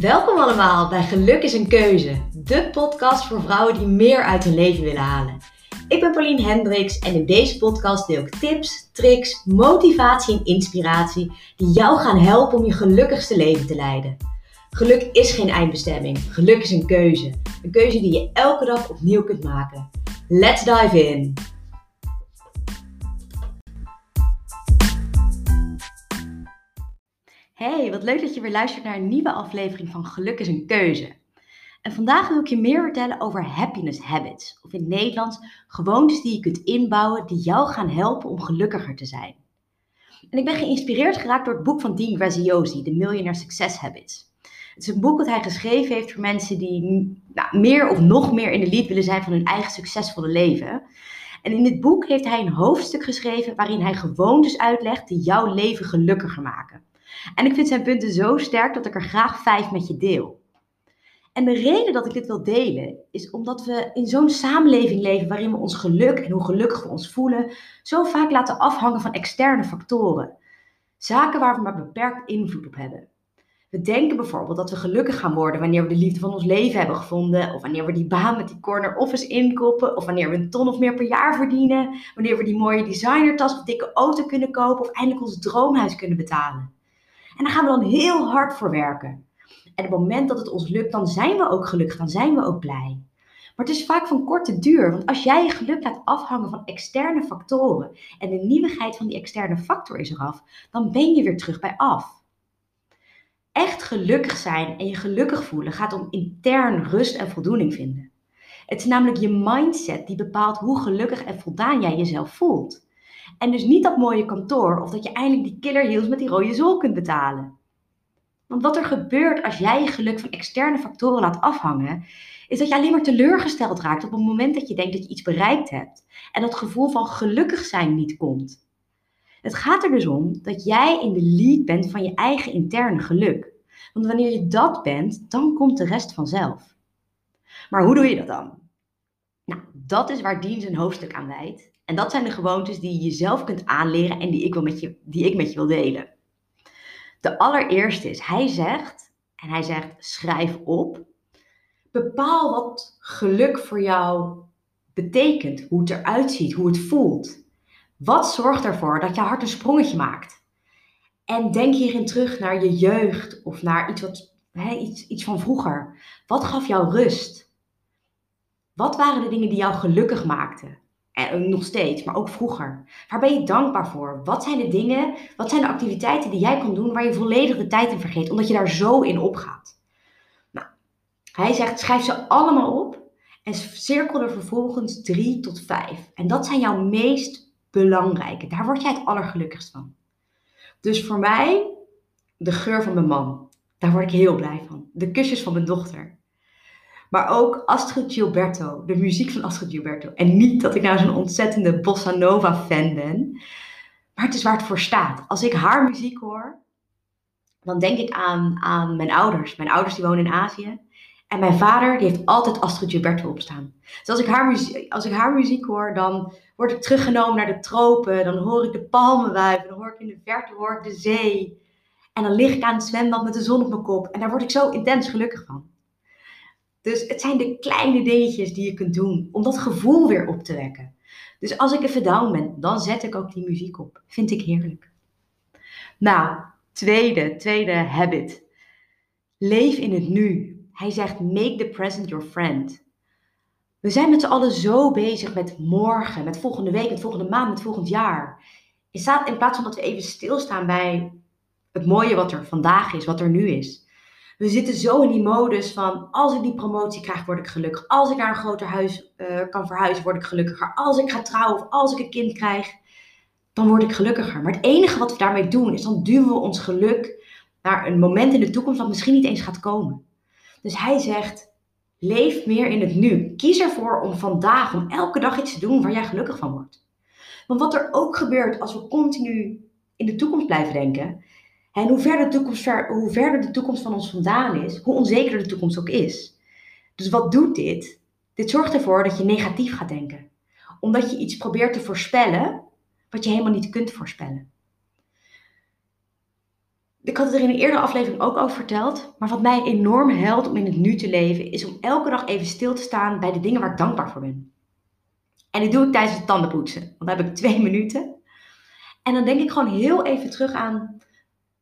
Welkom allemaal bij Geluk is een Keuze, de podcast voor vrouwen die meer uit hun leven willen halen. Ik ben Pauline Hendricks en in deze podcast deel ik tips, tricks, motivatie en inspiratie die jou gaan helpen om je gelukkigste leven te leiden. Geluk is geen eindbestemming, geluk is een keuze. Een keuze die je elke dag opnieuw kunt maken. Let's dive in! Hey, wat leuk dat je weer luistert naar een nieuwe aflevering van Geluk is een keuze. En vandaag wil ik je meer vertellen over happiness habits, of in het Nederlands gewoontes die je kunt inbouwen die jou gaan helpen om gelukkiger te zijn. En ik ben geïnspireerd geraakt door het boek van Dean Graziosi, The Millionaire Success Habits. Het is een boek dat hij geschreven heeft voor mensen die nou, meer of nog meer in de lead willen zijn van hun eigen succesvolle leven. En in dit boek heeft hij een hoofdstuk geschreven waarin hij gewoontes uitlegt die jouw leven gelukkiger maken. En ik vind zijn punten zo sterk dat ik er graag vijf met je deel. En de reden dat ik dit wil delen is omdat we in zo'n samenleving leven waarin we ons geluk en hoe gelukkig we ons voelen zo vaak laten afhangen van externe factoren. Zaken waar we maar beperkt invloed op hebben. We denken bijvoorbeeld dat we gelukkig gaan worden wanneer we de liefde van ons leven hebben gevonden, of wanneer we die baan met die corner office inkopen, of wanneer we een ton of meer per jaar verdienen, wanneer we die mooie designertas of dikke auto kunnen kopen, of eindelijk ons droomhuis kunnen betalen. En daar gaan we dan heel hard voor werken. En op het moment dat het ons lukt, dan zijn we ook gelukkig, dan zijn we ook blij. Maar het is vaak van korte duur, want als jij je geluk laat afhangen van externe factoren en de nieuwigheid van die externe factor is eraf, dan ben je weer terug bij af. Echt gelukkig zijn en je gelukkig voelen gaat om intern rust en voldoening vinden. Het is namelijk je mindset die bepaalt hoe gelukkig en voldaan jij jezelf voelt. En dus niet dat mooie kantoor of dat je eindelijk die killer heels met die rode zool kunt betalen. Want wat er gebeurt als jij je geluk van externe factoren laat afhangen, is dat je alleen maar teleurgesteld raakt op het moment dat je denkt dat je iets bereikt hebt en dat gevoel van gelukkig zijn niet komt. Het gaat er dus om dat jij in de lead bent van je eigen interne geluk. Want wanneer je dat bent, dan komt de rest vanzelf. Maar hoe doe je dat dan? Nou, dat is waar Dien zijn hoofdstuk aan wijdt. En dat zijn de gewoontes die je jezelf kunt aanleren en die ik, wil met je, die ik met je wil delen. De allereerste is, hij zegt, en hij zegt, schrijf op. Bepaal wat geluk voor jou betekent, hoe het eruit ziet, hoe het voelt. Wat zorgt ervoor dat je hart een sprongetje maakt? En denk hierin terug naar je jeugd of naar iets, wat, hè, iets, iets van vroeger. Wat gaf jou rust? Wat waren de dingen die jou gelukkig maakten? En nog steeds, maar ook vroeger. Waar ben je dankbaar voor? Wat zijn de dingen, wat zijn de activiteiten die jij kan doen waar je volledig de tijd in vergeet, omdat je daar zo in opgaat? Nou, hij zegt, schrijf ze allemaal op en cirkel er vervolgens drie tot vijf. En dat zijn jouw meest belangrijke. Daar word jij het allergelukkigst van. Dus voor mij, de geur van mijn man. Daar word ik heel blij van. De kusjes van mijn dochter. Maar ook Astrid Gilberto, de muziek van Astrid Gilberto. En niet dat ik nou zo'n ontzettende bossa nova fan ben. Maar het is waar het voor staat. Als ik haar muziek hoor, dan denk ik aan, aan mijn ouders. Mijn ouders die wonen in Azië. En mijn vader die heeft altijd Astrid Gilberto opstaan. Dus als ik, haar muziek, als ik haar muziek hoor, dan word ik teruggenomen naar de tropen. Dan hoor ik de palmen wuiven. Dan hoor ik in de verte hoor ik de zee. En dan lig ik aan het zwembad met de zon op mijn kop. En daar word ik zo intens gelukkig van. Dus het zijn de kleine dingetjes die je kunt doen om dat gevoel weer op te wekken. Dus als ik even down ben, dan zet ik ook die muziek op. Vind ik heerlijk. Nou, tweede, tweede habit. Leef in het nu. Hij zegt, make the present your friend. We zijn met z'n allen zo bezig met morgen, met volgende week, met volgende maand, met volgend jaar. In plaats van dat we even stilstaan bij het mooie wat er vandaag is, wat er nu is we zitten zo in die modus van als ik die promotie krijg, word ik gelukkig. Als ik naar een groter huis uh, kan verhuizen, word ik gelukkiger. Als ik ga trouwen of als ik een kind krijg, dan word ik gelukkiger. Maar het enige wat we daarmee doen, is dan duwen we ons geluk naar een moment in de toekomst dat misschien niet eens gaat komen. Dus hij zegt, leef meer in het nu. Kies ervoor om vandaag, om elke dag iets te doen waar jij gelukkig van wordt. Want wat er ook gebeurt als we continu in de toekomst blijven denken, en hoe verder, de toekomst, hoe verder de toekomst van ons vandaan is, hoe onzeker de toekomst ook is. Dus wat doet dit? Dit zorgt ervoor dat je negatief gaat denken. Omdat je iets probeert te voorspellen wat je helemaal niet kunt voorspellen. ik had het er in een eerdere aflevering ook over verteld. Maar wat mij enorm helpt om in het nu te leven, is om elke dag even stil te staan bij de dingen waar ik dankbaar voor ben. En dit doe ik tijdens het tandenpoetsen. Want dan heb ik twee minuten. En dan denk ik gewoon heel even terug aan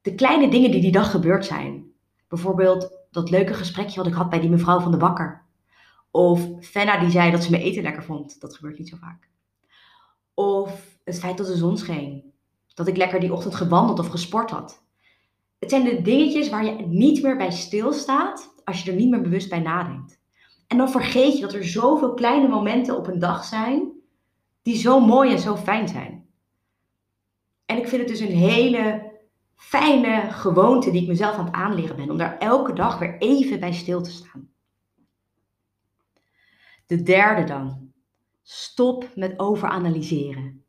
de kleine dingen die die dag gebeurd zijn. Bijvoorbeeld dat leuke gesprekje wat ik had bij die mevrouw van de bakker. Of Fenna die zei dat ze mijn eten lekker vond. Dat gebeurt niet zo vaak. Of het feit dat de zon scheen. Dat ik lekker die ochtend gewandeld of gesport had. Het zijn de dingetjes waar je niet meer bij stilstaat als je er niet meer bewust bij nadenkt. En dan vergeet je dat er zoveel kleine momenten op een dag zijn die zo mooi en zo fijn zijn. En ik vind het dus een hele fijne gewoonte die ik mezelf aan het aanleren ben, om daar elke dag weer even bij stil te staan. De derde dan. Stop met overanalyseren.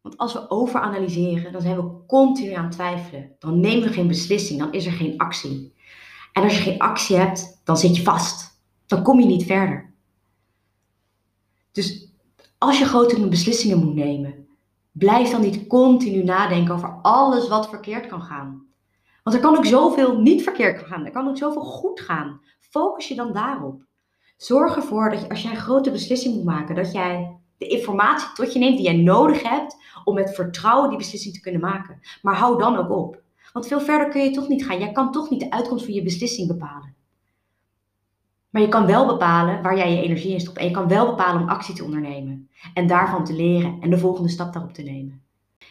Want als we overanalyseren, dan zijn we continu aan het twijfelen. Dan nemen we geen beslissing, dan is er geen actie. En als je geen actie hebt, dan zit je vast. Dan kom je niet verder. Dus als je grote beslissingen moet nemen, blijf dan niet continu nadenken over alles wat verkeerd kan gaan. Want er kan ook zoveel niet verkeerd gaan. Er kan ook zoveel goed gaan. Focus je dan daarop. Zorg ervoor dat je, als jij een grote beslissing moet maken, dat jij de informatie tot je neemt die jij nodig hebt om met vertrouwen die beslissing te kunnen maken. Maar hou dan ook op. Want veel verder kun je toch niet gaan. Jij kan toch niet de uitkomst van je beslissing bepalen. Maar je kan wel bepalen waar jij je energie in stopt. En je kan wel bepalen om actie te ondernemen. En daarvan te leren en de volgende stap daarop te nemen.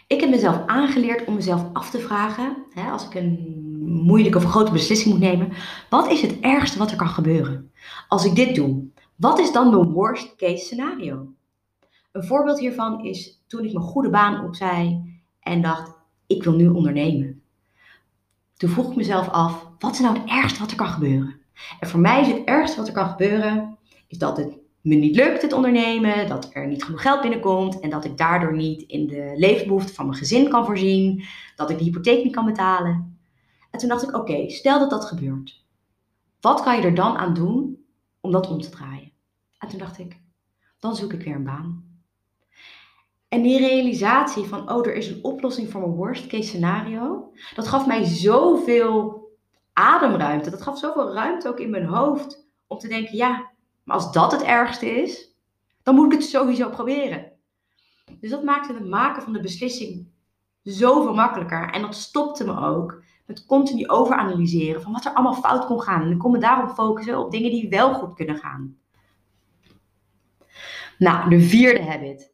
Ik heb mezelf aangeleerd om mezelf af te vragen, hè, als ik een moeilijke of grote beslissing moet nemen, wat is het ergste wat er kan gebeuren? Als ik dit doe, wat is dan mijn worst case scenario? Een voorbeeld hiervan is toen ik mijn goede baan opzij en dacht, ik wil nu ondernemen. Toen vroeg ik mezelf af, wat is nou het ergste wat er kan gebeuren? En voor mij is het ergste wat er kan gebeuren, is dat het me niet lukt, het ondernemen, dat er niet genoeg geld binnenkomt en dat ik daardoor niet in de levensbehoeften van mijn gezin kan voorzien, dat ik de hypotheek niet kan betalen. En toen dacht ik, oké, stel dat dat gebeurt. Wat kan je er dan aan doen om dat om te draaien? En toen dacht ik, dan zoek ik weer een baan. En die realisatie van, oh, er is een oplossing voor mijn worst case scenario, dat gaf mij zoveel ademruimte. Dat gaf zoveel ruimte ook in mijn hoofd om te denken, ja, maar als dat het ergste is, dan moet ik het sowieso proberen. Dus dat maakte het maken van de beslissing zoveel makkelijker. En dat stopte me ook met continu overanalyseren van wat er allemaal fout kon gaan. En ik kon me daarop focussen op dingen die wel goed kunnen gaan. Nou, de vierde habit.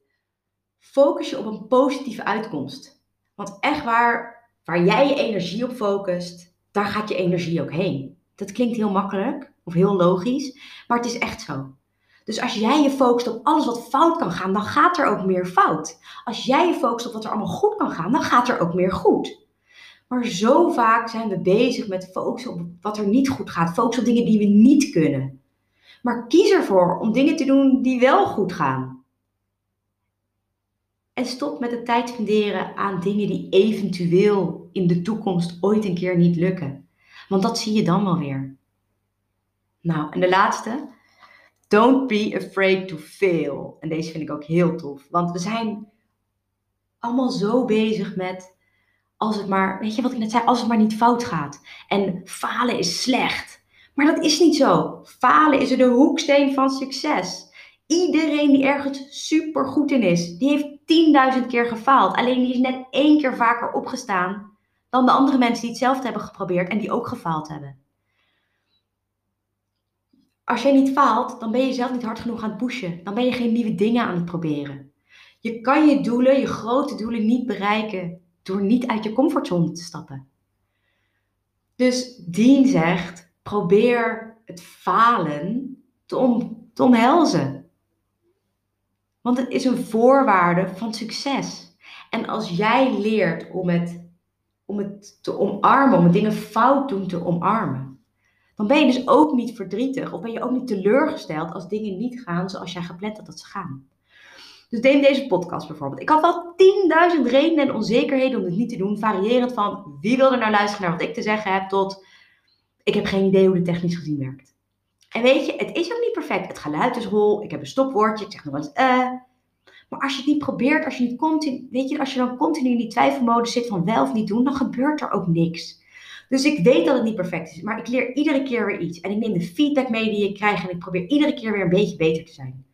Focus je op een positieve uitkomst. Want echt waar, waar jij je energie op focust, daar gaat je energie ook heen. Dat klinkt heel makkelijk of heel logisch, maar het is echt zo. Dus als jij je focust op alles wat fout kan gaan, dan gaat er ook meer fout. Als jij je focust op wat er allemaal goed kan gaan, dan gaat er ook meer goed. Maar zo vaak zijn we bezig met focussen op wat er niet goed gaat, focussen op dingen die we niet kunnen. Maar kies ervoor om dingen te doen die wel goed gaan. En stop met de tijd spenderen aan dingen die eventueel in de toekomst ooit een keer niet lukken. Want dat zie je dan wel weer. Nou, en de laatste. Don't be afraid to fail. En deze vind ik ook heel tof. Want we zijn allemaal zo bezig met als het maar, weet je wat ik net zei, als het maar niet fout gaat. En falen is slecht. Maar dat is niet zo. Falen is de hoeksteen van succes. Iedereen die ergens super goed in is, die heeft 10.000 keer gefaald. Alleen die is net één keer vaker opgestaan dan de andere mensen die hetzelfde hebben geprobeerd en die ook gefaald hebben. Als jij niet faalt, dan ben je zelf niet hard genoeg aan het pushen. Dan ben je geen nieuwe dingen aan het proberen. Je kan je doelen, je grote doelen niet bereiken door niet uit je comfortzone te stappen. Dus Dean zegt: probeer het falen te, om, te omhelzen. Want het is een voorwaarde van succes. En als jij leert om het, om het te omarmen, om dingen fout doen te omarmen, dan ben je dus ook niet verdrietig of ben je ook niet teleurgesteld als dingen niet gaan zoals jij gepland had dat ze gaan. Dus neem deze podcast bijvoorbeeld. Ik had wel 10.000 redenen en onzekerheden om het niet te doen, variërend van wie wil er nou luisteren naar wat ik te zeggen heb, tot ik heb geen idee hoe het technisch gezien werkt. En weet je, het is ook niet perfect. Het geluid is hol, ik heb een stopwoordje, ik zeg nog eens eh. Maar als je het niet probeert, als je niet continu, weet je, als je dan continu in die twijfelmodus zit van wel of niet doen, dan gebeurt er ook niks. Dus ik weet dat het niet perfect is, maar ik leer iedere keer weer iets. En ik neem de feedback mee die ik krijg en ik probeer iedere keer weer een beetje beter te zijn.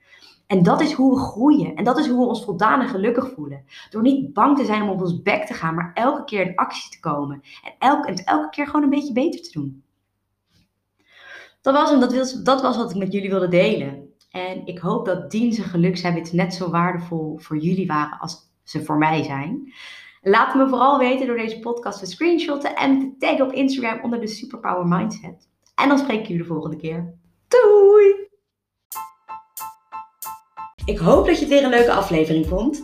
En dat is hoe we groeien. En dat is hoe we ons voldaan en gelukkig voelen. Door niet bang te zijn om op ons bek te gaan, maar elke keer in actie te komen. En elke, en elke keer gewoon een beetje beter te doen. Dat was, hem, dat, was wat ik met jullie wilde delen. En ik hoop dat dienst en gelukshabits net zo waardevol voor jullie waren als ze voor mij zijn. Laat me vooral weten door deze podcast te screenshotten en te taggen op Instagram onder de Superpower Mindset. En dan spreek ik jullie de volgende keer. Doei! Ik hoop dat je het weer een leuke aflevering vond.